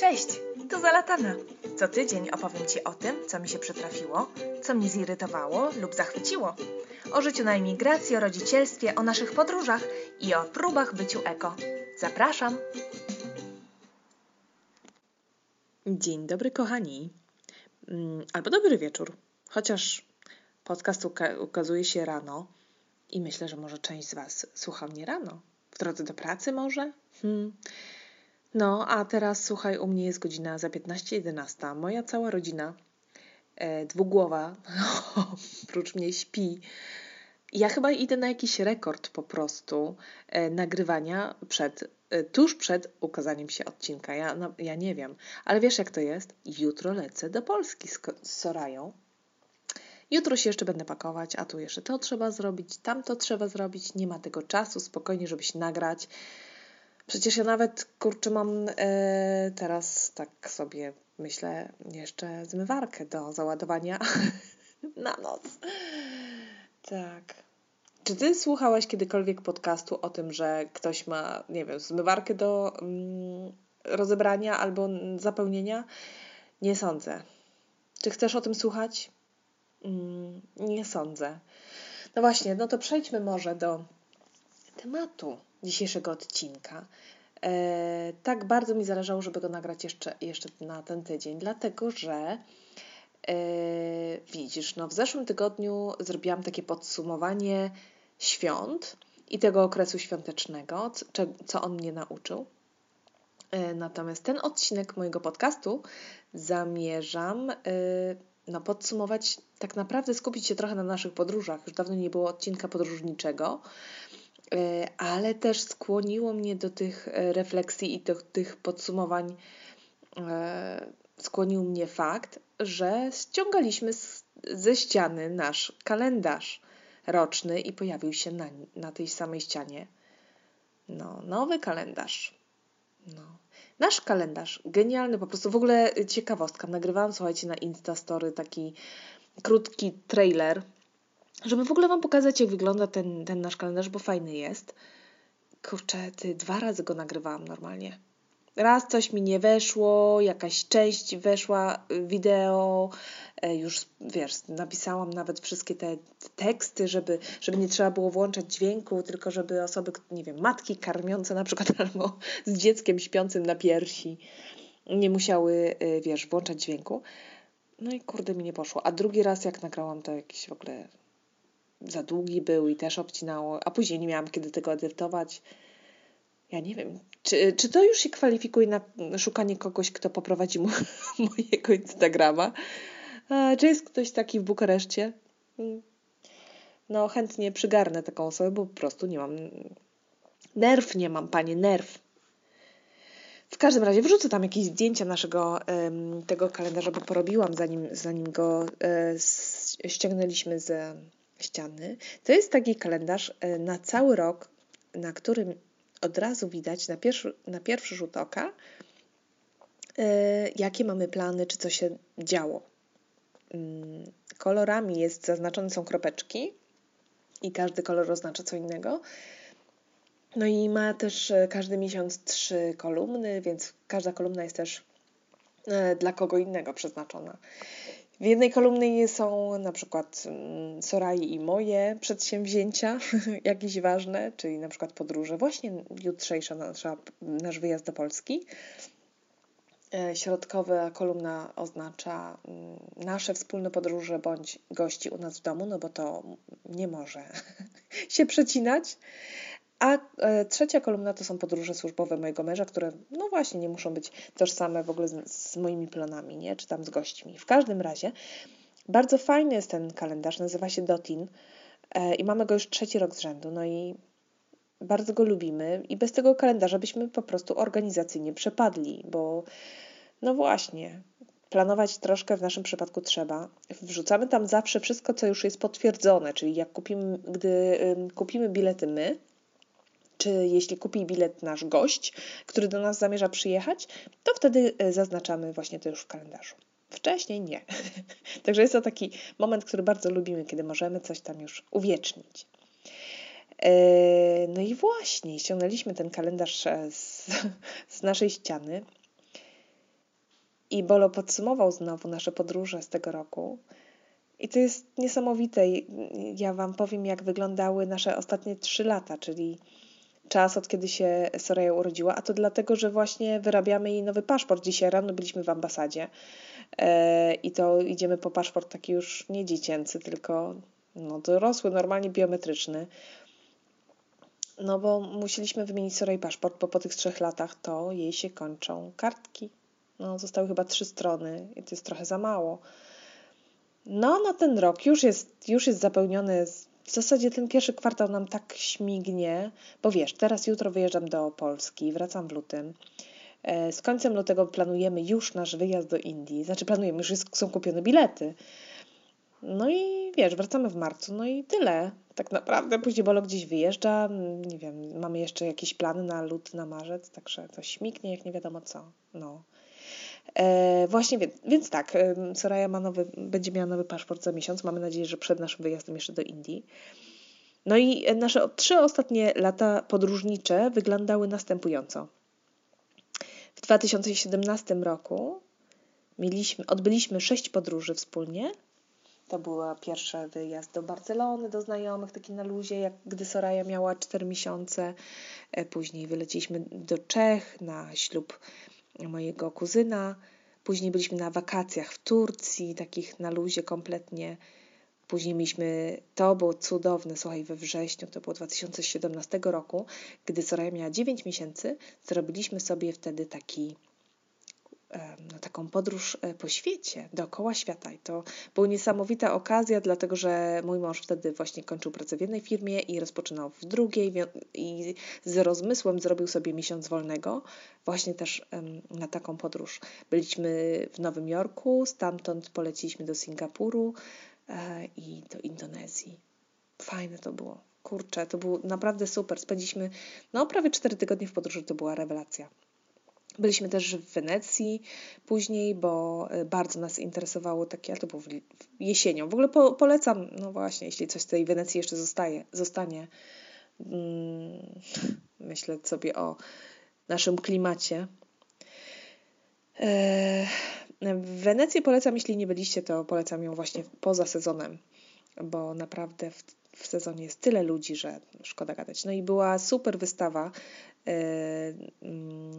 Cześć, tu Zalatana. Co tydzień opowiem Ci o tym, co mi się przytrafiło, co mnie zirytowało lub zachwyciło. O życiu na emigracji, o rodzicielstwie, o naszych podróżach i o próbach byciu eko. Zapraszam! Dzień dobry, kochani. Mm, albo dobry wieczór. Chociaż podcast uka ukazuje się rano i myślę, że może część z Was słucha mnie rano. W drodze do pracy może? Hmm. No, a teraz słuchaj, u mnie jest godzina za 15.11. Moja cała rodzina e, dwugłowa, oprócz mnie śpi. Ja chyba idę na jakiś rekord po prostu e, nagrywania przed, e, tuż przed ukazaniem się odcinka. Ja, no, ja nie wiem, ale wiesz jak to jest? Jutro lecę do Polski z, z Sorają. Jutro się jeszcze będę pakować, a tu jeszcze to trzeba zrobić, tam to trzeba zrobić. Nie ma tego czasu spokojnie, żeby się nagrać. Przecież ja nawet, kurczę, mam e, teraz tak sobie myślę jeszcze zmywarkę do załadowania na noc. Tak. Czy ty słuchałaś kiedykolwiek podcastu o tym, że ktoś ma, nie wiem, zmywarkę do mm, rozebrania albo zapełnienia? Nie sądzę. Czy chcesz o tym słuchać? Mm, nie sądzę. No właśnie, no to przejdźmy może do tematu dzisiejszego odcinka. E, tak bardzo mi zależało, żeby go nagrać jeszcze, jeszcze na ten tydzień, dlatego że e, widzisz, no w zeszłym tygodniu zrobiłam takie podsumowanie świąt i tego okresu świątecznego, co, co on mnie nauczył. E, natomiast ten odcinek mojego podcastu zamierzam e, no, podsumować, tak naprawdę skupić się trochę na naszych podróżach. Już dawno nie było odcinka podróżniczego. E, ale też skłoniło mnie do tych e, refleksji i do tych podsumowań. E, skłonił mnie fakt, że ściągaliśmy ze ściany nasz kalendarz roczny i pojawił się na, na tej samej ścianie no, nowy kalendarz. No. Nasz kalendarz, genialny, po prostu w ogóle ciekawostka. Nagrywałam, słuchajcie, na Instastory taki krótki trailer żeby w ogóle Wam pokazać, jak wygląda ten, ten nasz kalendarz, bo fajny jest. Kurczę, ty dwa razy go nagrywałam normalnie. Raz coś mi nie weszło, jakaś część weszła wideo, e, już wiesz, napisałam nawet wszystkie te teksty, żeby, żeby nie trzeba było włączać dźwięku, tylko żeby osoby, nie wiem, matki karmiące na przykład albo z dzieckiem śpiącym na piersi nie musiały, e, wiesz, włączać dźwięku. No i kurde mi nie poszło. A drugi raz jak nagrałam to jakiś w ogóle za długi był i też obcinało, a później nie miałam kiedy tego edytować. Ja nie wiem, czy, czy to już się kwalifikuje na szukanie kogoś, kto poprowadzi mu, mojego Instagrama? Czy jest ktoś taki w Bukareszcie? Hmm. No, chętnie przygarnę taką osobę, bo po prostu nie mam. Nerw nie mam, panie, nerw. W każdym razie wrzucę tam jakieś zdjęcia naszego tego kalendarza, bo porobiłam zanim, zanim go e, ściągnęliśmy z ściany. To jest taki kalendarz e, na cały rok, na którym od razu widać na pierwszy, na pierwszy rzut oka, e, jakie mamy plany, czy co się działo. Mm, kolorami jest zaznaczone są kropeczki i każdy kolor oznacza co innego. No i ma też e, każdy miesiąc trzy kolumny, więc każda kolumna jest też dla kogo innego przeznaczona. W jednej kolumnie są na przykład mm, Sorai i moje przedsięwzięcia, jakieś ważne, czyli na przykład podróże, właśnie jutrzejsza nasza, nasz wyjazd do Polski. E, środkowa kolumna oznacza mm, nasze wspólne podróże bądź gości u nas w domu, no bo to nie może się przecinać. A e, trzecia kolumna to są podróże służbowe mojego męża, które no właśnie nie muszą być tożsame w ogóle z, z moimi planami, nie? czy tam z gośćmi. W każdym razie bardzo fajny jest ten kalendarz, nazywa się Dotin e, i mamy go już trzeci rok z rzędu. No i bardzo go lubimy i bez tego kalendarza byśmy po prostu organizacyjnie przepadli, bo no właśnie, planować troszkę w naszym przypadku trzeba. Wrzucamy tam zawsze wszystko, co już jest potwierdzone, czyli jak kupimy, gdy kupimy bilety my, czy jeśli kupi bilet nasz gość, który do nas zamierza przyjechać, to wtedy e, zaznaczamy właśnie to już w kalendarzu. Wcześniej nie. Także jest to taki moment, który bardzo lubimy, kiedy możemy coś tam już uwiecznić. E, no i właśnie, ściągnęliśmy ten kalendarz e, z, z naszej ściany. I Bolo podsumował znowu nasze podróże z tego roku. I to jest niesamowite. Ja Wam powiem, jak wyglądały nasze ostatnie trzy lata, czyli czas, od kiedy się Soraya urodziła, a to dlatego, że właśnie wyrabiamy jej nowy paszport. Dzisiaj rano byliśmy w ambasadzie e, i to idziemy po paszport taki już nie dziecięcy, tylko no, dorosły, normalnie biometryczny. No bo musieliśmy wymienić Soraya paszport, bo po tych trzech latach to jej się kończą kartki. No, zostały chyba trzy strony i to jest trochę za mało. No, na ten rok już jest, już jest zapełniony. W zasadzie ten pierwszy kwartał nam tak śmignie, bo wiesz, teraz jutro wyjeżdżam do Polski, wracam w lutym. E, z końcem lutego planujemy już nasz wyjazd do Indii. Znaczy, planujemy, już jest, są kupione bilety. No i wiesz, wracamy w marcu, no i tyle. Tak naprawdę później Bolo gdzieś wyjeżdża, nie wiem, mamy jeszcze jakieś plany na lut, na marzec, także to śmignie jak nie wiadomo co. No. E, właśnie, więc, więc tak, Soraya ma nowy, będzie miała nowy paszport za miesiąc. Mamy nadzieję, że przed naszym wyjazdem jeszcze do Indii. No i nasze trzy ostatnie lata podróżnicze wyglądały następująco. W 2017 roku mieliśmy, odbyliśmy sześć podróży wspólnie. To był pierwszy wyjazd do Barcelony, do znajomych, taki na luzie, jak gdy Soraya miała 4 miesiące. E, później wyleciliśmy do Czech na ślub mojego kuzyna. Później byliśmy na wakacjach w Turcji, takich na luzie kompletnie. Później mieliśmy, to było cudowne, słuchaj, we wrześniu, to było 2017 roku, gdy Soraya miała 9 miesięcy, zrobiliśmy sobie wtedy taki na taką podróż e, po świecie, dookoła świata. I to była niesamowita okazja, dlatego że mój mąż wtedy właśnie kończył pracę w jednej firmie i rozpoczynał w drugiej i z rozmysłem zrobił sobie miesiąc wolnego właśnie też na taką podróż. Byliśmy w Nowym Jorku, stamtąd poleciliśmy do Singapuru e, i do Indonezji. Fajne to było. Kurczę, to było naprawdę super. Spędziliśmy no prawie 4 tygodnie w podróży, to była rewelacja. Byliśmy też w Wenecji później, bo e, bardzo nas interesowało takie, ale to było jesienią. W ogóle po, polecam, no właśnie, jeśli coś z tej Wenecji jeszcze zostaje, zostanie. Hmm, myślę sobie o naszym klimacie. E, w Wenecji polecam, jeśli nie byliście, to polecam ją właśnie poza sezonem, bo naprawdę w, w sezonie jest tyle ludzi, że szkoda gadać. No i była super wystawa mm,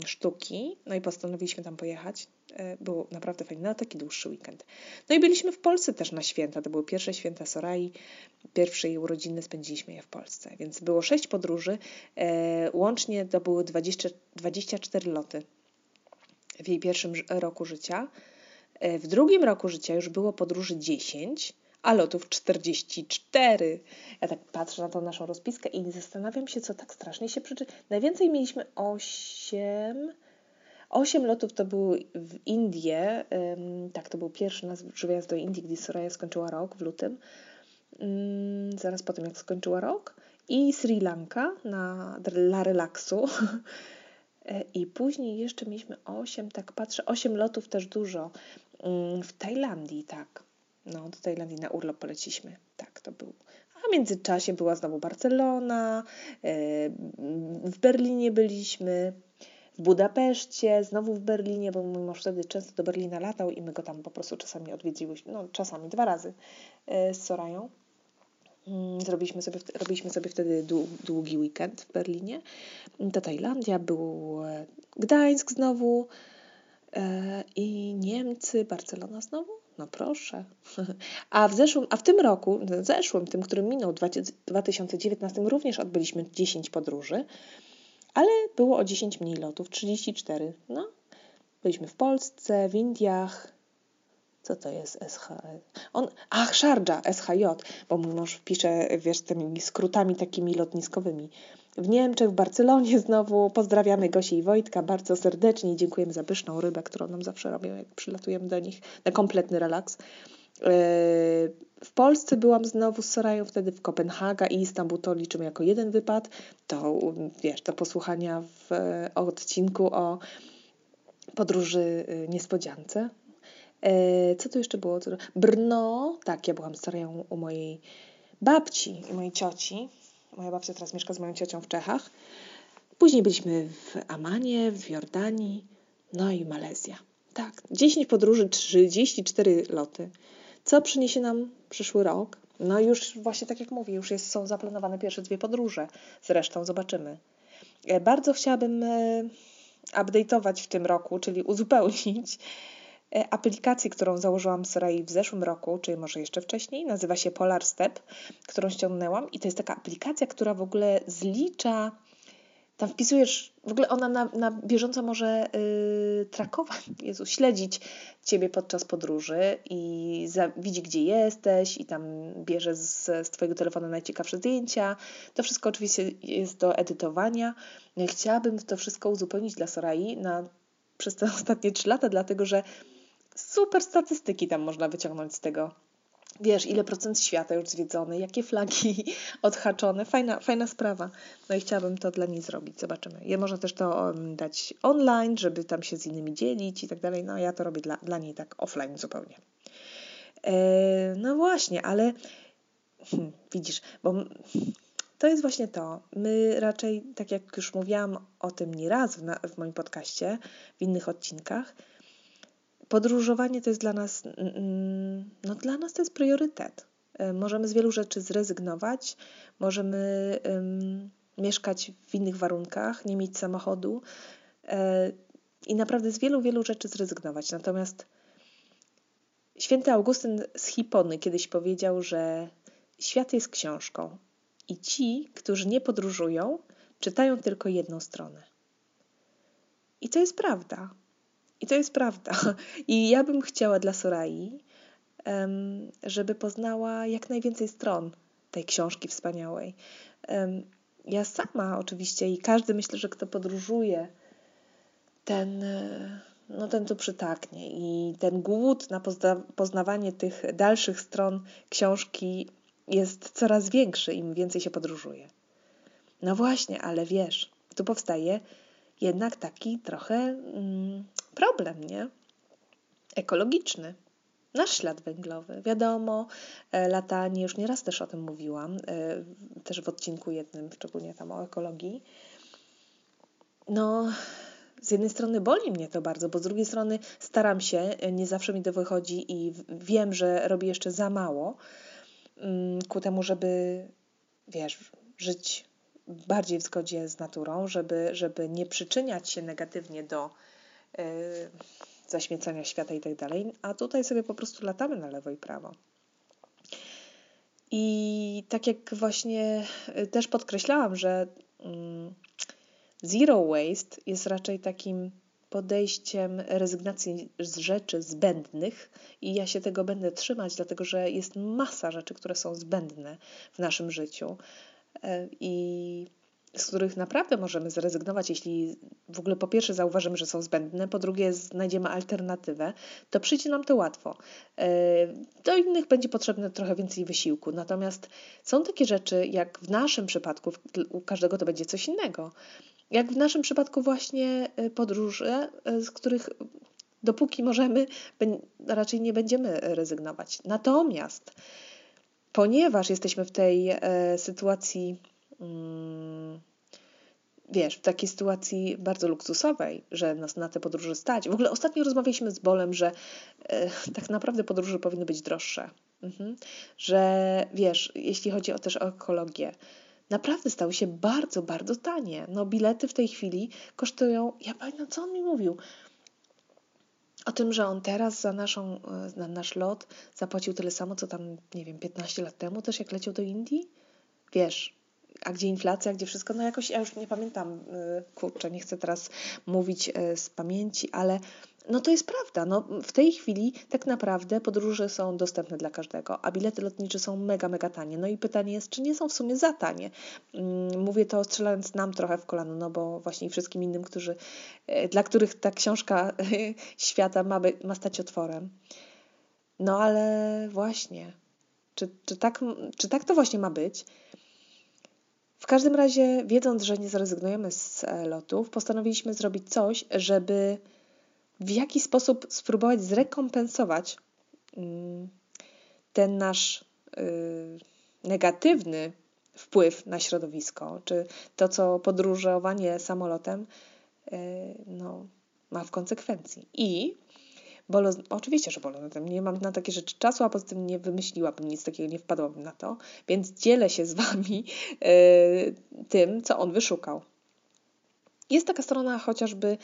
sztuki, no i postanowiliśmy tam pojechać. E, było naprawdę fajnie, no taki dłuższy weekend. No i byliśmy w Polsce też na święta, to były pierwsze święta Sorai, pierwsze jej urodziny spędziliśmy je w Polsce, więc było sześć podróży, e, łącznie to były 20, 24 loty w jej pierwszym roku życia. W drugim roku życia już było podróży 10, a lotów 44. Ja tak patrzę na tą naszą rozpiskę i zastanawiam się, co tak strasznie się przyczy. Najwięcej mieliśmy 8. 8 lotów to były w Indie. tak, to był pierwszy nasz wyjazd do Indii, gdy Soraya skończyła rok w lutym. zaraz po tym, jak skończyła rok. I Sri Lanka na, dla relaksu. I później jeszcze mieliśmy 8, tak patrzę, 8 lotów też dużo. w Tajlandii, tak. No, do Tajlandii na urlop poleciliśmy. Tak, to był. A w międzyczasie była znowu Barcelona, e, w Berlinie byliśmy, w Budapeszcie, znowu w Berlinie, bo mój mąż wtedy często do Berlina latał i my go tam po prostu czasami odwiedziłyśmy, no czasami dwa razy e, z Sorają. Mm, zrobiliśmy sobie, robiliśmy sobie wtedy długi weekend w Berlinie. To Tajlandia, był e, Gdańsk znowu i Niemcy, Barcelona znowu. No proszę. A w, zeszłym, a w tym roku, w zeszłym, tym, którym minął, 2019, również odbyliśmy 10 podróży, ale było o 10 mniej lotów, 34. No, byliśmy w Polsce, w Indiach. Co to jest SH? On, ach, Sharjah, SHJ, bo mój mąż pisze, wiesz, tymi skrótami takimi lotniskowymi w Niemczech, w Barcelonie znowu. Pozdrawiamy Gosię i Wojtka bardzo serdecznie i dziękujemy za pyszną rybę, którą nam zawsze robią, jak przylatujemy do nich na kompletny relaks. E, w Polsce byłam znowu z Sorają, wtedy w Kopenhaga i Istanbul to liczymy jako jeden wypad. To, wiesz, do posłuchania w odcinku o podróży niespodziance. E, co tu jeszcze było? Brno, tak, ja byłam Sorają u mojej babci i mojej cioci Moja babcia teraz mieszka z moją ciocią w Czechach. Później byliśmy w Amanie, w Jordanii, no i Malezja. Tak, 10 podróży, 34 loty. Co przyniesie nam przyszły rok? No już właśnie tak jak mówię, już jest, są zaplanowane pierwsze dwie podróże. Zresztą zobaczymy. E, bardzo chciałabym e, update'ować w tym roku, czyli uzupełnić e, aplikację, którą założyłam Sorai w zeszłym roku, czyli może jeszcze wcześniej. Nazywa się Polar Step, którą ściągnęłam i to jest taka aplikacja, która w ogóle zlicza tam wpisujesz, w ogóle ona na, na bieżąco może yy, trakować, Jezu, śledzić Ciebie podczas podróży i za, widzi, gdzie jesteś i tam bierze z, z Twojego telefonu najciekawsze zdjęcia. To wszystko oczywiście jest do edytowania. Chciałabym to wszystko uzupełnić dla Sorai na, przez te ostatnie trzy lata, dlatego że super statystyki tam można wyciągnąć z tego wiesz, ile procent świata już zwiedzony, jakie flagi odhaczone. Fajna, fajna sprawa. No i chciałabym to dla niej zrobić. Zobaczymy. Je można też to dać online, żeby tam się z innymi dzielić i tak dalej. No ja to robię dla, dla niej tak offline zupełnie. E, no właśnie, ale hmm, widzisz, bo to jest właśnie to. My raczej, tak jak już mówiłam o tym nieraz w, w moim podcaście, w innych odcinkach, podróżowanie to jest dla nas, mm, mm, no dla nas to jest priorytet. E, możemy z wielu rzeczy zrezygnować, możemy um, mieszkać w innych warunkach, nie mieć samochodu e, i naprawdę z wielu, wielu rzeczy zrezygnować. Natomiast święty Augustyn z Hipony kiedyś powiedział, że świat jest książką i ci, którzy nie podróżują, czytają tylko jedną stronę. I to jest prawda. I to jest prawda. I ja bym chciała dla Sorai, żeby poznała jak najwięcej stron tej książki wspaniałej. Ja sama oczywiście i każdy myślę, że kto podróżuje, ten, no ten tu przytaknie i ten głód na pozna poznawanie tych dalszych stron książki jest coraz większy, im więcej się podróżuje. No właśnie, ale wiesz, tu powstaje jednak taki trochę mm, problem, nie? Ekologiczny. Nasz ślad węglowy. Wiadomo, e, latanie, już nieraz też o tym mówiłam, e, też w odcinku jednym, szczególnie tam o ekologii. No, z jednej strony boli mnie to bardzo, bo z drugiej strony staram się, e, nie zawsze mi to wychodzi i wiem, że robię jeszcze za mało mm, ku temu, żeby, wiesz, żyć bardziej w zgodzie z naturą, żeby, żeby nie przyczyniać się negatywnie do y, zaśmiecania świata i tak dalej, a tutaj sobie po prostu latamy na lewo i prawo. I tak jak właśnie y, też podkreślałam, że mm, zero waste jest raczej takim podejściem rezygnacji z rzeczy zbędnych i ja się tego będę trzymać, dlatego że jest masa rzeczy, które są zbędne w naszym życiu. E, i z których naprawdę możemy zrezygnować, jeśli w ogóle po pierwsze zauważymy, że są zbędne, po drugie znajdziemy alternatywę, to przyjdzie nam to łatwo. E, do innych będzie potrzebne trochę więcej wysiłku. Natomiast są takie rzeczy, jak w naszym przypadku, u każdego to będzie coś innego. Jak w naszym przypadku właśnie e, podróże, z których dopóki możemy, raczej nie będziemy rezygnować. Natomiast ponieważ jesteśmy w tej e, sytuacji, wiesz, w takiej sytuacji bardzo luksusowej, że nas na te podróże stać. W ogóle ostatnio rozmawialiśmy z Bolem, że e, tak naprawdę podróże powinny być droższe. Mhm. Że wiesz, jeśli chodzi o też o ekologię, naprawdę stały się bardzo, bardzo tanie. No bilety w tej chwili kosztują, ja pamiętam co on mi mówił, o tym, że on teraz za, naszą, za nasz lot zapłacił tyle samo, co tam, nie wiem, 15 lat temu też, jak leciał do Indii? Wiesz, a gdzie inflacja, gdzie wszystko? No jakoś, ja już nie pamiętam, y, kurczę, nie chcę teraz mówić y, z pamięci, ale no to jest prawda. No, w tej chwili tak naprawdę podróże są dostępne dla każdego, a bilety lotnicze są mega, mega tanie. No i pytanie jest, czy nie są w sumie za tanie? Mm, mówię to strzelając nam trochę w kolano, no bo właśnie wszystkim innym, którzy, e, dla których ta książka świata ma, by, ma stać otworem. No ale właśnie, czy, czy, tak, czy tak to właśnie ma być? W każdym razie, wiedząc, że nie zrezygnujemy z lotów, postanowiliśmy zrobić coś, żeby w jaki sposób spróbować zrekompensować mm, ten nasz y, negatywny wpływ na środowisko, czy to, co podróżowanie samolotem y, no, ma w konsekwencji. I bolo, oczywiście, że bolo na tym. Nie mam na takie rzeczy czasu, a poza tym nie wymyśliłabym nic takiego, nie wpadłabym na to. Więc dzielę się z Wami yy, tym, co on wyszukał. Jest taka strona chociażby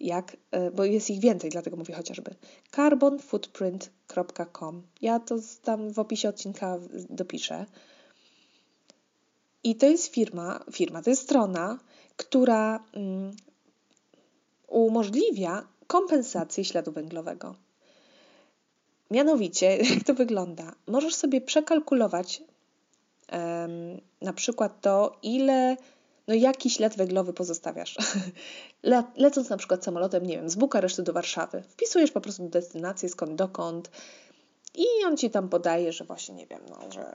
jak, yy, bo jest ich więcej, dlatego mówię chociażby, carbonfootprint.com. Ja to tam w opisie odcinka dopiszę. I to jest firma, firma, to jest strona, która mm, umożliwia kompensację śladu węglowego. Mianowicie, jak to wygląda? Możesz sobie przekalkulować um, na przykład to, ile, no jaki ślad węglowy pozostawiasz. Le, lecąc na przykład samolotem, nie wiem, z Bukaresztu do Warszawy, wpisujesz po prostu destynację, skąd dokąd i on ci tam podaje, że właśnie, nie wiem, no, że,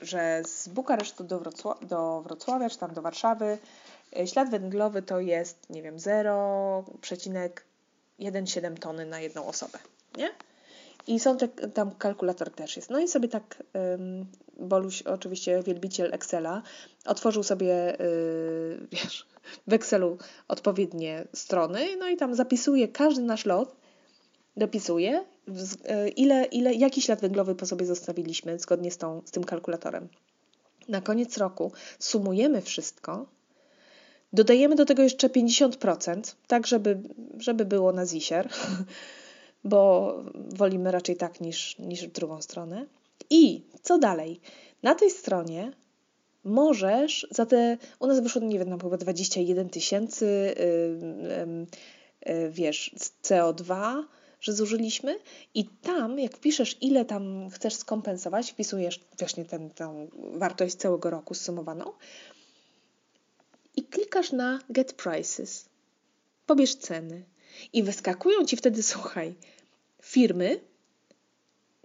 że z Bukaresztu do, Wrocław do Wrocławia, czy tam do Warszawy e, ślad węglowy to jest, nie wiem, 0,17 tony na jedną osobę, nie? I te, tam kalkulator też jest. No i sobie tak um, Boluś, oczywiście wielbiciel Excela, otworzył sobie, yy, wiesz, w Excelu odpowiednie strony, no i tam zapisuje każdy nasz lot, dopisuje, yy, ile, ile, jaki ślad węglowy po sobie zostawiliśmy zgodnie z, tą, z tym kalkulatorem. Na koniec roku sumujemy wszystko, dodajemy do tego jeszcze 50%, tak żeby, żeby było na zisier, bo wolimy raczej tak niż, niż w drugą stronę. I co dalej? Na tej stronie możesz za te, u nas wyszło, nie wiem, chyba 21 tysięcy, yy, yy, wiesz, CO2, że zużyliśmy i tam, jak wpiszesz, ile tam chcesz skompensować, wpisujesz właśnie tę wartość całego roku zsumowaną i klikasz na Get Prices. Pobierz ceny. I wyskakują Ci wtedy, słuchaj, firmy,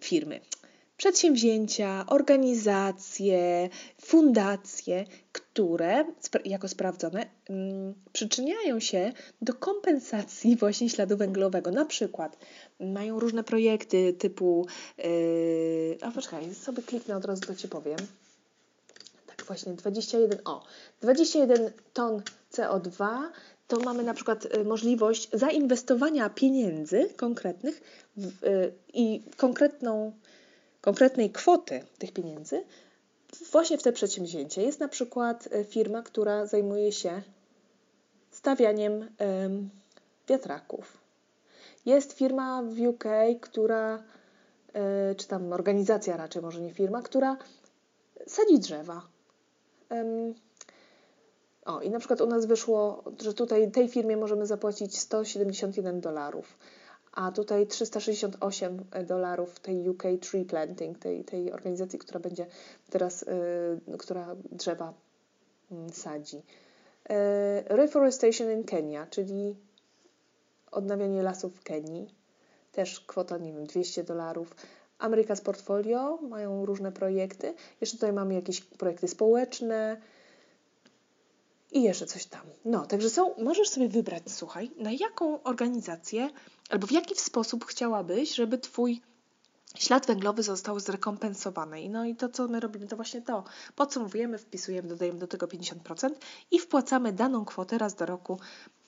firmy, przedsięwzięcia, organizacje, fundacje, które jako sprawdzone mm, przyczyniają się do kompensacji właśnie śladu węglowego. Na przykład mają różne projekty typu, yy, a poczekaj, sobie kliknę od razu, to Ci powiem. Właśnie, 21, o, 21 ton CO2 to mamy na przykład y, możliwość zainwestowania pieniędzy konkretnych w, y, i konkretną konkretnej kwoty tych pieniędzy właśnie w te przedsięwzięcie. Jest na przykład e, firma, która zajmuje się stawianiem wiatraków. Jest firma w UK, która, e, czy tam organizacja raczej, może nie firma, która sadzi drzewa. O, i na przykład u nas wyszło, że tutaj tej firmie możemy zapłacić 171 dolarów a tutaj 368 dolarów tej UK Tree Planting, tej, tej organizacji, która będzie teraz, y, która drzewa y, sadzi. Y, Reforestation in Kenya, czyli odnawianie lasów w Kenii, też kwota, nie wiem, 200 dolarów. America's Portfolio mają różne projekty. Jeszcze tutaj mamy jakieś projekty społeczne, i jeszcze coś tam. No, także są, możesz sobie wybrać, słuchaj, na jaką organizację albo w jaki sposób chciałabyś, żeby Twój ślad węglowy został zrekompensowany. No i to, co my robimy, to właśnie to. Podsumowujemy, wpisujemy, dodajemy do tego 50% i wpłacamy daną kwotę raz do roku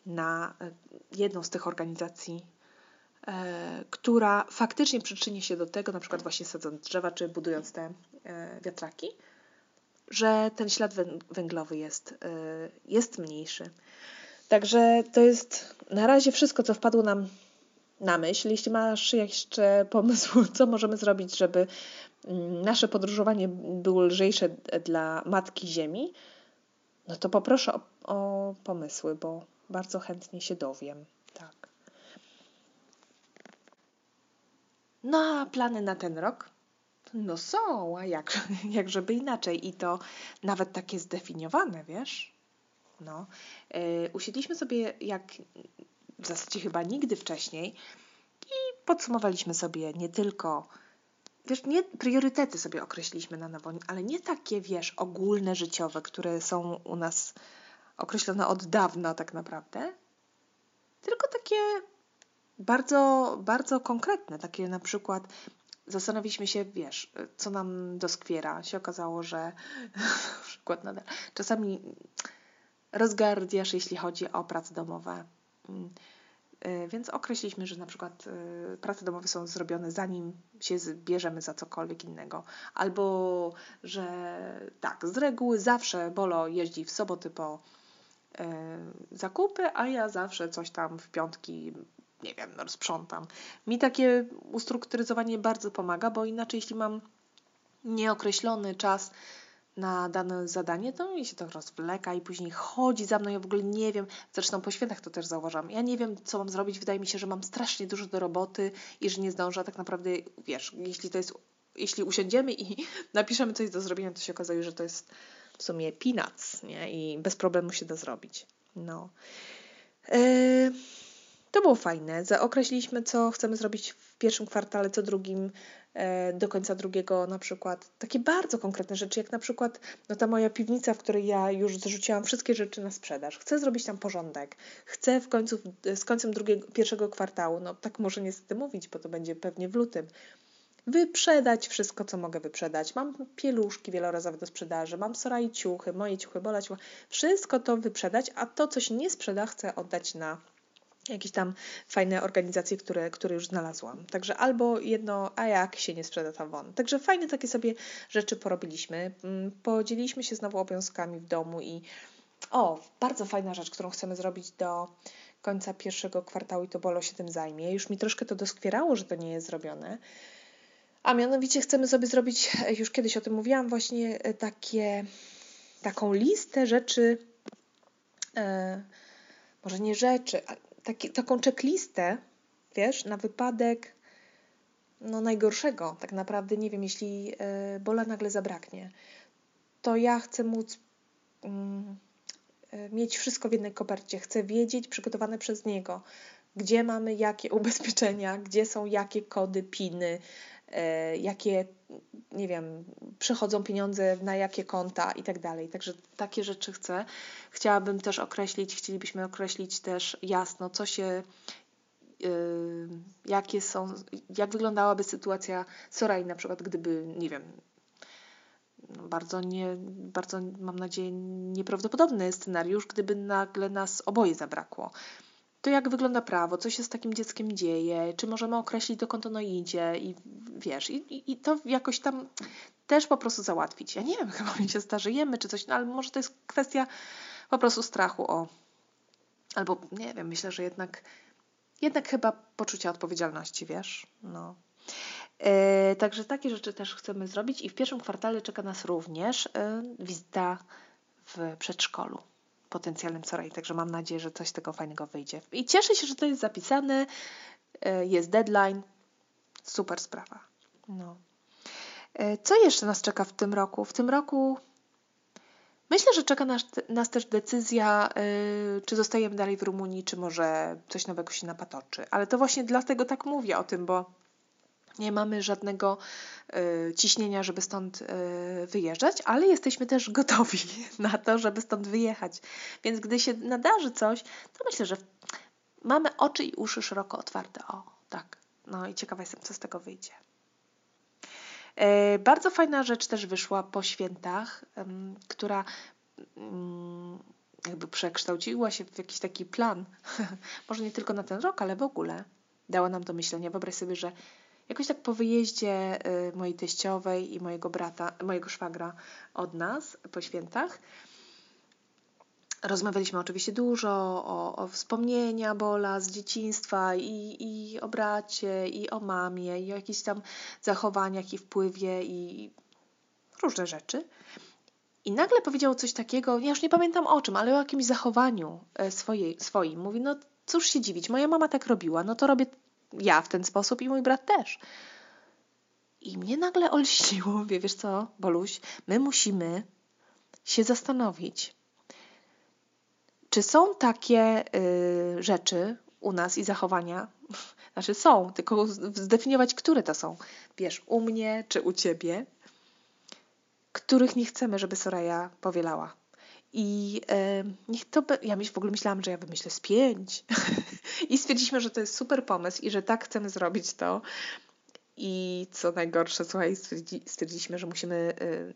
na e, jedną z tych organizacji, która faktycznie przyczyni się do tego, na przykład właśnie sadząc drzewa, czy budując te e, wiatraki, że ten ślad węglowy jest, y, jest mniejszy. Także to jest na razie wszystko, co wpadło nam na myśl. Jeśli masz jeszcze pomysł, co możemy zrobić, żeby mm, nasze podróżowanie było lżejsze dla Matki Ziemi, no to poproszę o, o pomysły, bo bardzo chętnie się dowiem. Tak. No a plany na ten rok? No są, a jak, żeby inaczej. I to nawet takie zdefiniowane, wiesz? No. Yy, usiedliśmy sobie jak w zasadzie chyba nigdy wcześniej i podsumowaliśmy sobie nie tylko wiesz, nie priorytety sobie określiliśmy na nowo, ale nie takie, wiesz, ogólne życiowe, które są u nas określone od dawna tak naprawdę, tylko takie bardzo, bardzo konkretne, takie na przykład zastanowiliśmy się, wiesz, co nam doskwiera. Się okazało, że na przykład nadal czasami rozgardiasz, jeśli chodzi o prace domowe. Mm, E, więc określiliśmy, że na przykład e, prace domowe są zrobione zanim się bierzemy za cokolwiek innego. Albo, że tak, z reguły zawsze Bolo jeździ w soboty po e, zakupy, a ja zawsze coś tam w piątki, nie wiem, rozprzątam. Mi takie ustrukturyzowanie bardzo pomaga, bo inaczej jeśli mam nieokreślony czas na dane zadanie, to mi się to rozwleka i później chodzi za mną. Ja w ogóle nie wiem, zresztą po świętach to też zauważam. Ja nie wiem, co mam zrobić. Wydaje mi się, że mam strasznie dużo do roboty i że nie zdążę. Tak naprawdę, wiesz, jeśli to jest, jeśli usiądziemy i napiszemy coś do zrobienia, to się okazuje, że to jest w sumie peanuts, nie? I bez problemu się da zrobić. No. Yy, to było fajne. Zaokreśliliśmy, co chcemy zrobić w pierwszym kwartale, co drugim E, do końca drugiego na przykład. Takie bardzo konkretne rzeczy, jak na przykład no ta moja piwnica, w której ja już zrzuciłam wszystkie rzeczy na sprzedaż. Chcę zrobić tam porządek. Chcę w końcu, z końcem drugiego, pierwszego kwartału, no tak może niestety mówić, bo to będzie pewnie w lutym, wyprzedać wszystko, co mogę wyprzedać. Mam pieluszki wielorazowe do sprzedaży, mam soraj ciuchy, moje ciuchy, bolać, wszystko to wyprzedać, a to, co się nie sprzeda, chcę oddać na jakieś tam fajne organizacje, które, które już znalazłam. Także albo jedno, a jak się nie sprzeda tam won. Także fajne takie sobie rzeczy porobiliśmy. Mm, podzieliliśmy się znowu obowiązkami w domu i o, bardzo fajna rzecz, którą chcemy zrobić do końca pierwszego kwartału i to Bolo się tym zajmie. Już mi troszkę to doskwierało, że to nie jest zrobione. A mianowicie chcemy sobie zrobić, już kiedyś o tym mówiłam, właśnie e, takie, taką listę rzeczy, e, może nie rzeczy, taki, taką checklistę, wiesz, na wypadek no najgorszego, tak naprawdę, nie wiem, jeśli y, bola nagle zabraknie, to ja chcę móc y, mieć wszystko w jednej kopercie. Chcę wiedzieć, przygotowane przez niego, gdzie mamy jakie ubezpieczenia, gdzie są jakie kody, piny, y, jakie, nie wiem, przychodzą pieniądze na jakie konta i tak dalej. Także takie rzeczy chcę. Chciałabym też określić, chcielibyśmy określić też jasno, co się Yy, jakie są, jak wyglądałaby sytuacja Sorai na przykład, gdyby, nie wiem, no bardzo, nie, bardzo mam nadzieję nieprawdopodobny scenariusz, gdyby nagle nas oboje zabrakło. To jak wygląda prawo, co się z takim dzieckiem dzieje, czy możemy określić dokąd ono idzie i wiesz, i, i, to jakoś tam też po prostu załatwić. Ja nie wiem, chyba my się starzejemy czy coś, no ale może to jest kwestia po prostu strachu o. Albo nie wiem, myślę, że jednak, jednak chyba poczucia odpowiedzialności, wiesz? No. Yy, także takie rzeczy też chcemy zrobić i w pierwszym kwartale czeka nas również yy, wizyta w przedszkolu potencjalnym Soraj, także mam nadzieję, że coś z tego fajnego wyjdzie. I cieszę się, że to jest zapisane, yy, jest deadline, super sprawa. No. Co jeszcze nas czeka w tym roku? W tym roku Myślę, że czeka nas, nas też decyzja, yy, czy zostajemy dalej w Rumunii, czy może coś nowego się napatoczy. Ale to właśnie dlatego tak mówię o tym, bo nie mamy żadnego y, ciśnienia, żeby stąd y, wyjeżdżać, ale jesteśmy też gotowi na to, żeby stąd wyjechać. Więc gdy się nadarzy coś, to myślę, że mamy oczy i uszy szeroko otwarte. O, tak. No i ciekawa jestem, co z tego wyjdzie. E, bardzo fajna rzecz też wyszła po świętach, która mm, jakby przekształciła się w jakiś taki plan, może nie tylko na ten rok, ale w ogóle dała nam do myślenia. Wyobraź sobie, że jakoś tak po wyjeździe y, mojej teściowej i mojego brata, mojego szwagra od nas po świętach, Rozmawialiśmy oczywiście dużo o, o wspomnienia Bola z dzieciństwa i, i o bracie, i o mamie, i o jakichś tam zachowaniach i wpływie i różne rzeczy. I nagle powiedział coś takiego, ja już nie pamiętam o czym, ale o jakimś zachowaniu e, swojej, swoim. Mówi, no cóż się dziwić, moja mama tak robiła, no to robię ja w ten sposób i mój brat też. I mnie nagle olśniło, wie, wiesz co, Boluś, my musimy się zastanowić, czy są takie y, rzeczy u nas i zachowania? Znaczy są, tylko zdefiniować, które to są. Wiesz, u mnie czy u ciebie, których nie chcemy, żeby Soraya powielała. I y, niech to. Be... Ja w ogóle myślałam, że ja wymyślę z pięć. I stwierdziliśmy, że to jest super pomysł i że tak chcemy zrobić to. I co najgorsze, słuchaj, stwierdzi, stwierdziliśmy, że musimy y,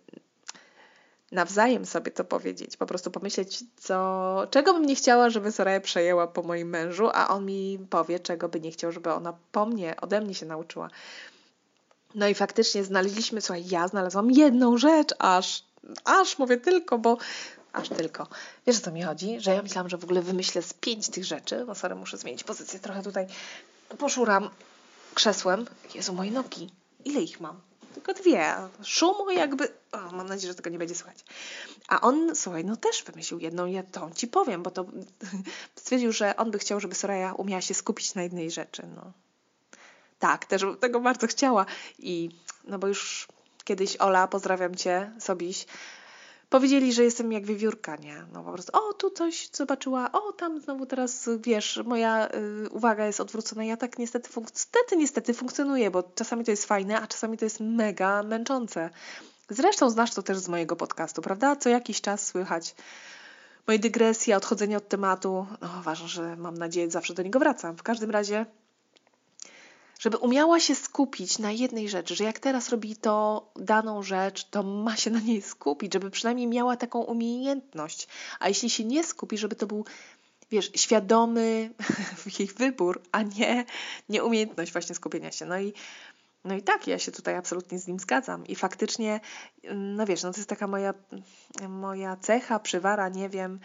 nawzajem sobie to powiedzieć, po prostu pomyśleć, co, czego bym nie chciała, żeby Soraya przejęła po moim mężu, a on mi powie, czego by nie chciał, żeby ona po mnie, ode mnie się nauczyła. No i faktycznie znaleźliśmy, słuchaj, ja znalazłam jedną rzecz, aż, aż mówię tylko, bo aż tylko. Wiesz o co mi chodzi? Że ja myślałam, że w ogóle wymyślę z pięć tych rzeczy. No sorry, muszę zmienić pozycję trochę tutaj. Poszuram krzesłem. Jezu, moje nogi. Ile ich mam? Tylko dwie. Szumu jakby... O, mam nadzieję, że tego nie będzie słychać. A on, słuchaj, no też wymyślił jedną, ja to ci powiem, bo to stwierdził, że on by chciał, żeby Soraya umiała się skupić na jednej rzeczy. No. Tak, też tego bardzo chciała. I no bo już kiedyś Ola, pozdrawiam cię, Sobiś, powiedzieli, że jestem jak wiewiórka, nie? No po prostu, o, tu coś zobaczyła, o, tam znowu teraz, wiesz, moja y, uwaga jest odwrócona. Ja tak niestety, niestety, niestety funkcjonuję, bo czasami to jest fajne, a czasami to jest mega męczące. Zresztą znasz to też z mojego podcastu, prawda? Co jakiś czas słychać moje dygresje, odchodzenie od tematu. No, ważne, że mam nadzieję, zawsze do niego wracam. W każdym razie żeby umiała się skupić na jednej rzeczy, że jak teraz robi to daną rzecz, to ma się na niej skupić, żeby przynajmniej miała taką umiejętność. A jeśli się nie skupi, żeby to był wiesz, świadomy jej wybór, a nie nieumiejętność właśnie skupienia się. No i, no i tak, ja się tutaj absolutnie z nim zgadzam. I faktycznie, no wiesz, no to jest taka moja, moja cecha, przywara, nie wiem,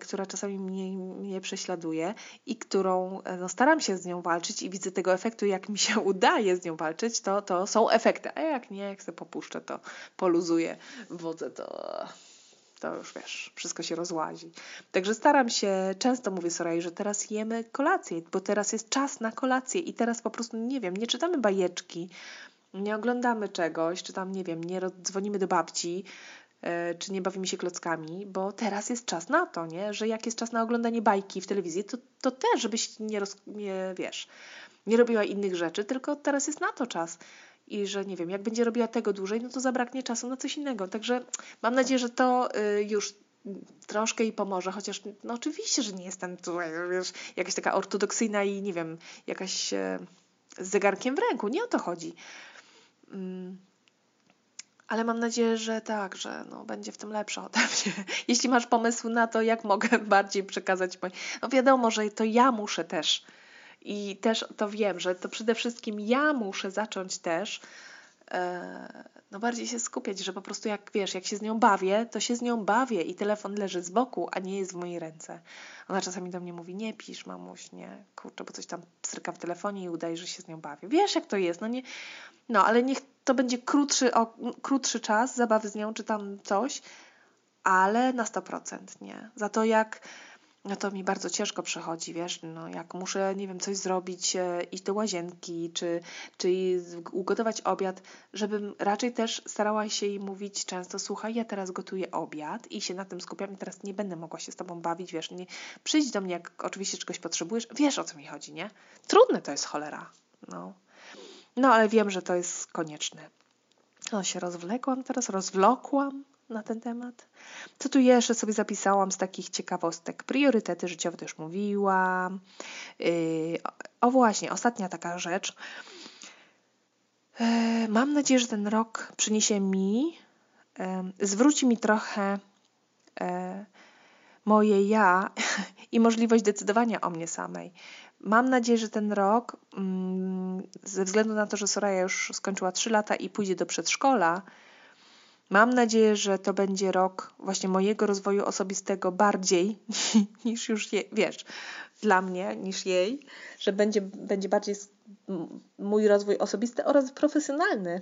która czasami mnie, mnie prześladuje i którą e, no, staram się z nią walczyć i widzę tego efektu, jak mi się udaje z nią walczyć, to, to są efekty. A jak nie, jak sobie popuszczę, to poluzuję wodę, to to już wiesz, wszystko się rozłazi. Także staram się, często mówię Soraya, że teraz jemy kolację, bo teraz jest czas na kolację i teraz po prostu, nie wiem, nie czytamy bajeczki, nie oglądamy czegoś, czy tam, nie wiem, nie dzwonimy do babci, E, czy nie bawimy się klockami, bo teraz jest czas na to, nie? że jak jest czas na oglądanie bajki w telewizji, to, to też, żebyś nie, roz, nie, wiesz, nie robiła innych rzeczy, tylko teraz jest na to czas. I że nie wiem, jak będzie robiła tego dłużej, no to zabraknie czasu na coś innego. Także mam nadzieję, że to y, już troszkę jej pomoże, chociaż no oczywiście, że nie jestem tu wiesz, jakaś taka ortodoksyjna i nie wiem, jakaś e, z zegarkiem w ręku. Nie o to chodzi. Mm ale mam nadzieję, że tak, że no, będzie w tym lepsza ode mnie. Jeśli masz pomysł na to, jak mogę bardziej przekazać, no wiadomo, że to ja muszę też i też to wiem, że to przede wszystkim ja muszę zacząć też e, no bardziej się skupiać, że po prostu jak wiesz, jak się z nią bawię, to się z nią bawię i telefon leży z boku, a nie jest w mojej ręce. Ona czasami do mnie mówi, nie pisz mamuś, nie, kurczę, bo coś tam stryka w telefonie i udaje, że się z nią bawię. Wiesz jak to jest, no nie, no ale niech to będzie krótszy, o, krótszy czas zabawy z nią, czy tam coś, ale na 100% nie. Za to jak no to mi bardzo ciężko przechodzi, wiesz, no jak muszę, nie wiem, coś zrobić, e, iść do łazienki, czy, czy ugotować obiad, żebym raczej też starała się jej mówić często, słuchaj, ja teraz gotuję obiad i się na tym skupiam i teraz nie będę mogła się z tobą bawić, wiesz, nie, przyjdź do mnie, jak oczywiście czegoś potrzebujesz, wiesz o co mi chodzi, nie? Trudne to jest cholera, no. No, ale wiem, że to jest konieczne. No, się rozwlekłam teraz, rozwlokłam na ten temat. Co tu jeszcze sobie zapisałam z takich ciekawostek? Priorytety życiowe też mówiłam. Yy, o właśnie, ostatnia taka rzecz. Yy, mam nadzieję, że ten rok przyniesie mi, yy, zwróci mi trochę yy, moje ja i możliwość decydowania o mnie samej. Mam nadzieję, że ten rok, mm, ze względu na to, że Soraya już skończyła 3 lata i pójdzie do przedszkola, mam nadzieję, że to będzie rok właśnie mojego rozwoju osobistego bardziej niż już je, wiesz, dla mnie niż jej, że będzie, będzie bardziej mój rozwój osobisty oraz profesjonalny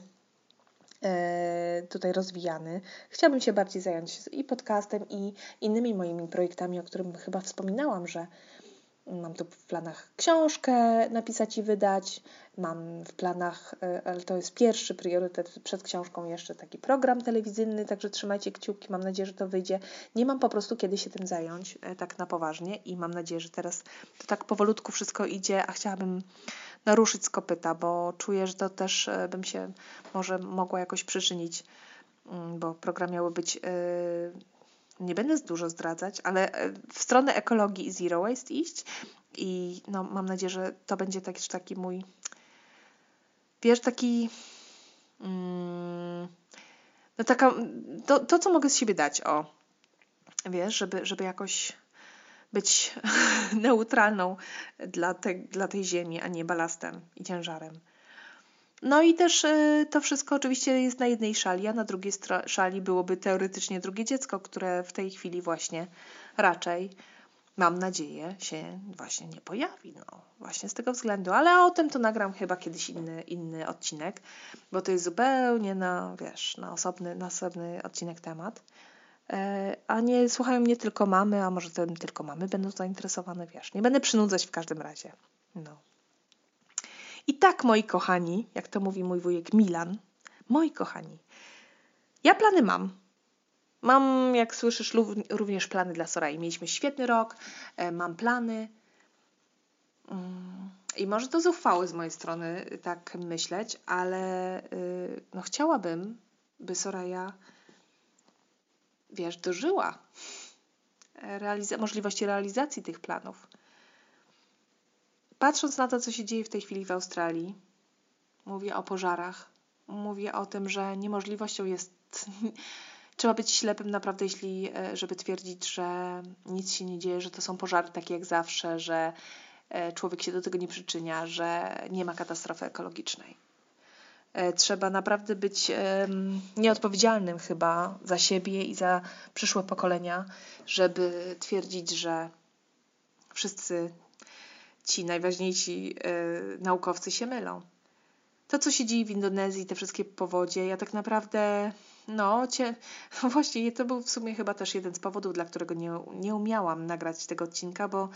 e, tutaj rozwijany. Chciałabym się bardziej zająć i podcastem, i innymi moimi projektami, o którym chyba wspominałam, że Mam tu w planach książkę napisać i wydać. Mam w planach, e, ale to jest pierwszy priorytet przed książką, jeszcze taki program telewizyjny, także trzymajcie kciuki. Mam nadzieję, że to wyjdzie. Nie mam po prostu kiedy się tym zająć e, tak na poważnie i mam nadzieję, że teraz to tak powolutku wszystko idzie, a chciałabym naruszyć z kopyta, bo czuję, że to też e, bym się może mogła jakoś przyczynić, mm, bo program miały być nie będę dużo zdradzać, ale e, w stronę ekologii i zero waste iść i no, mam nadzieję, że to będzie taki, taki mój wiesz, taki mm, no taka, to, to co mogę z siebie dać, o, wiesz, żeby, żeby jakoś być neutralną dla, te, dla tej ziemi, a nie balastem i ciężarem. No i też y, to wszystko oczywiście jest na jednej szali, a na drugiej szali byłoby teoretycznie drugie dziecko, które w tej chwili właśnie raczej mam nadzieję, się właśnie nie pojawi. No, właśnie z tego względu. Ale o tym to nagram chyba kiedyś inny, inny odcinek, bo to jest zupełnie na, wiesz, na osobny, na osobny odcinek temat. E, a nie słuchają mnie tylko mamy, a może tylko mamy będą zainteresowane, wiesz. Nie będę przynudzać w każdym razie. No. I tak, moi kochani, jak to mówi mój wujek Milan, moi kochani, ja plany mam. Mam, jak słyszysz, również plany dla Sorai. Mieliśmy świetny rok, e, mam plany. Mm, I może to zuchwałe z mojej strony tak myśleć, ale y, no, chciałabym, by Soraya, wiesz, dożyła realiza możliwości realizacji tych planów. Patrząc na to, co się dzieje w tej chwili w Australii, mówię o pożarach, mówię o tym, że niemożliwością jest trzeba być ślepym naprawdę, jeśli, e, żeby twierdzić, że nic się nie dzieje, że to są pożary takie jak zawsze, że e, człowiek się do tego nie przyczynia, że nie ma katastrofy ekologicznej. E, trzeba naprawdę być nieodpowiedzialnym chyba za siebie i za przyszłe pokolenia, żeby twierdzić, że wszyscy ci najważniejsi naukowcy się mylą. To, co się dzieje w Indonezji, te wszystkie powodzie, ja tak naprawdę no, no właśnie, to był w sumie chyba też jeden z powodów, dla którego nie, nie umiałam nagrać tego odcinka, bo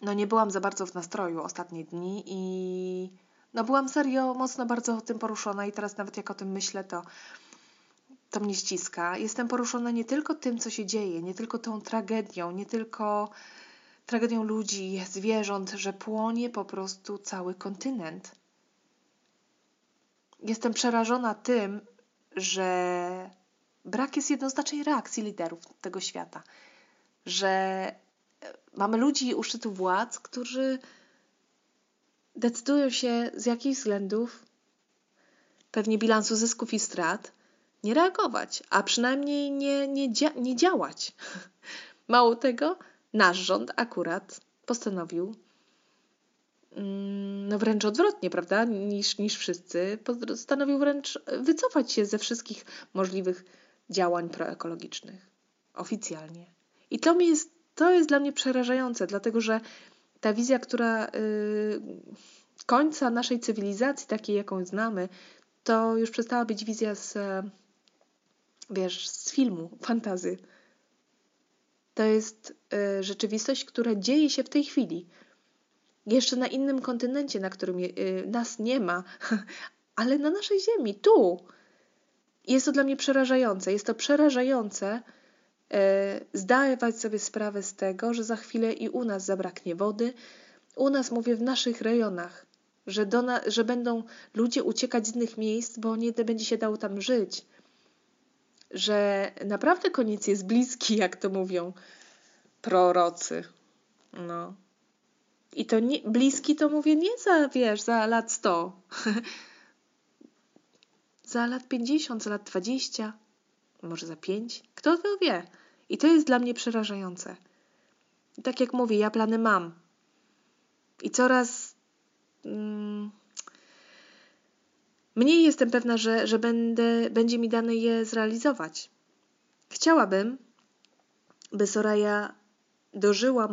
no nie byłam za bardzo w nastroju ostatnie dni i no byłam serio mocno bardzo tym poruszona i teraz nawet jak o tym myślę, to to mnie ściska. Jestem poruszona nie tylko tym, co się dzieje, nie tylko tą tragedią, nie tylko tragedią ludzi, zwierząt, że płonie po prostu cały kontynent. Jestem przerażona tym, że brak jest jednoznacznej reakcji liderów tego świata, że e, mamy ludzi u szczytu władz, którzy decydują się z jakichś względów, pewnie bilansu zysków i strat, nie reagować, a przynajmniej nie, nie, dzia nie działać. Mało tego, nasz rząd akurat postanowił Mm, no wręcz odwrotnie, prawda, niż, niż wszyscy, postanowił wręcz wycofać się ze wszystkich możliwych działań proekologicznych. Oficjalnie. I to, mi jest, to jest dla mnie przerażające, dlatego że ta wizja, która yy, końca naszej cywilizacji, takiej jaką znamy, to już przestała być wizja z, wiesz, z filmu, fantazy. To jest y, rzeczywistość, która dzieje się w tej chwili jeszcze na innym kontynencie, na którym y, nas nie ma, ale na naszej Ziemi, tu. Jest to dla mnie przerażające. Jest to przerażające e, zdawać sobie sprawę z tego, że za chwilę i u nas zabraknie wody. U nas, mówię, w naszych rejonach, że, do na, że będą ludzie uciekać z innych miejsc, bo nie będzie się dało tam żyć. Że naprawdę koniec jest bliski, jak to mówią prorocy. No. I to nie, bliski to mówię nie za, wiesz, za lat 100. za lat 50, za lat 20, może za 5. Kto to wie? I to jest dla mnie przerażające. I tak jak mówię, ja plany mam. I coraz mm, mniej jestem pewna, że, że będę, będzie mi dane je zrealizować. Chciałabym, by Soraya dożyła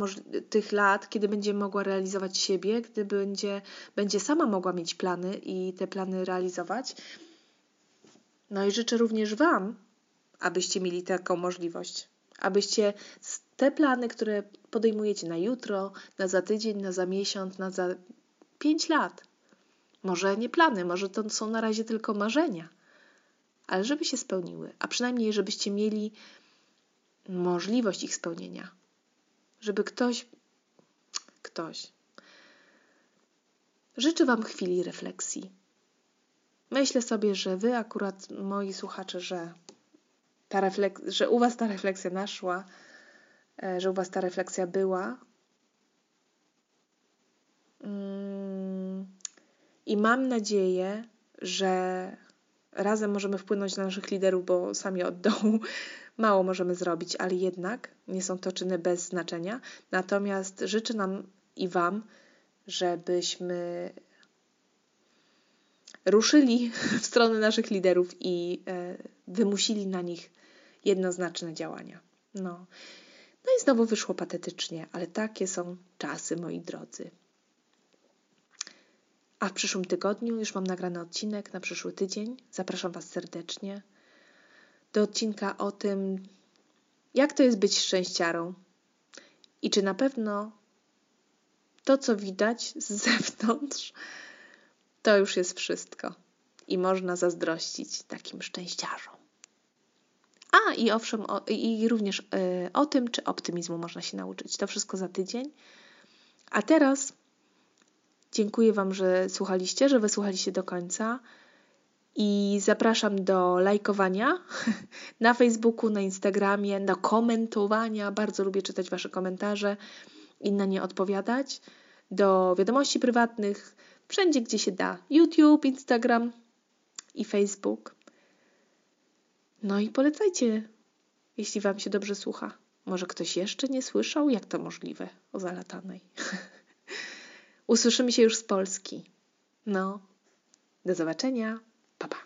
tych lat, kiedy będzie mogła realizować siebie, gdy będzie, będzie sama mogła mieć plany i te plany realizować. No i życzę również Wam, abyście mieli taką możliwość, abyście te plany, które podejmujecie na jutro, na za tydzień, na za miesiąc, na za pięć lat, może nie plany, może to są na razie tylko marzenia, ale żeby się spełniły, a przynajmniej żebyście mieli możliwość ich spełnienia żeby ktoś, ktoś. Życzę Wam chwili refleksji. Myślę sobie, że Wy akurat, moi słuchacze, że, ta refleks- że u Was ta refleksja naszła, e, że u Was ta refleksja była. Mm, I mam nadzieję, że razem możemy wpłynąć na naszych liderów, bo sami od dołu mało możemy zrobić, ale jednak nie są to czyny bez znaczenia. Natomiast życzę nam i Wam, żebyśmy ruszyli w stronę naszych liderów i e, wymusili na nich jednoznaczne działania. No. no i znowu wyszło patetycznie, ale takie są czasy, moi drodzy. A w przyszłym tygodniu już mam nagrany odcinek na przyszły tydzień. Zapraszam Was serdecznie do odcinka o tym, jak to jest być szczęściarą i czy na pewno to, co widać z zewnątrz, to już jest wszystko. I można zazdrościć takim szczęściarzom. A i owszem, o, i również y, o tym, czy optymizmu można się nauczyć. To wszystko za tydzień. A teraz dziękuję Wam, że słuchaliście, że wysłuchaliście do końca. I zapraszam do lajkowania na Facebooku, na Instagramie, do komentowania. Bardzo lubię czytać Wasze komentarze i na nie odpowiadać. Do wiadomości prywatnych, wszędzie gdzie się da. YouTube, Instagram i Facebook. No i polecajcie, jeśli Wam się dobrze słucha. Może ktoś jeszcze nie słyszał? Jak to możliwe o zalatanej? Usłyszymy się już z Polski. No, do zobaczenia. Pa, pa.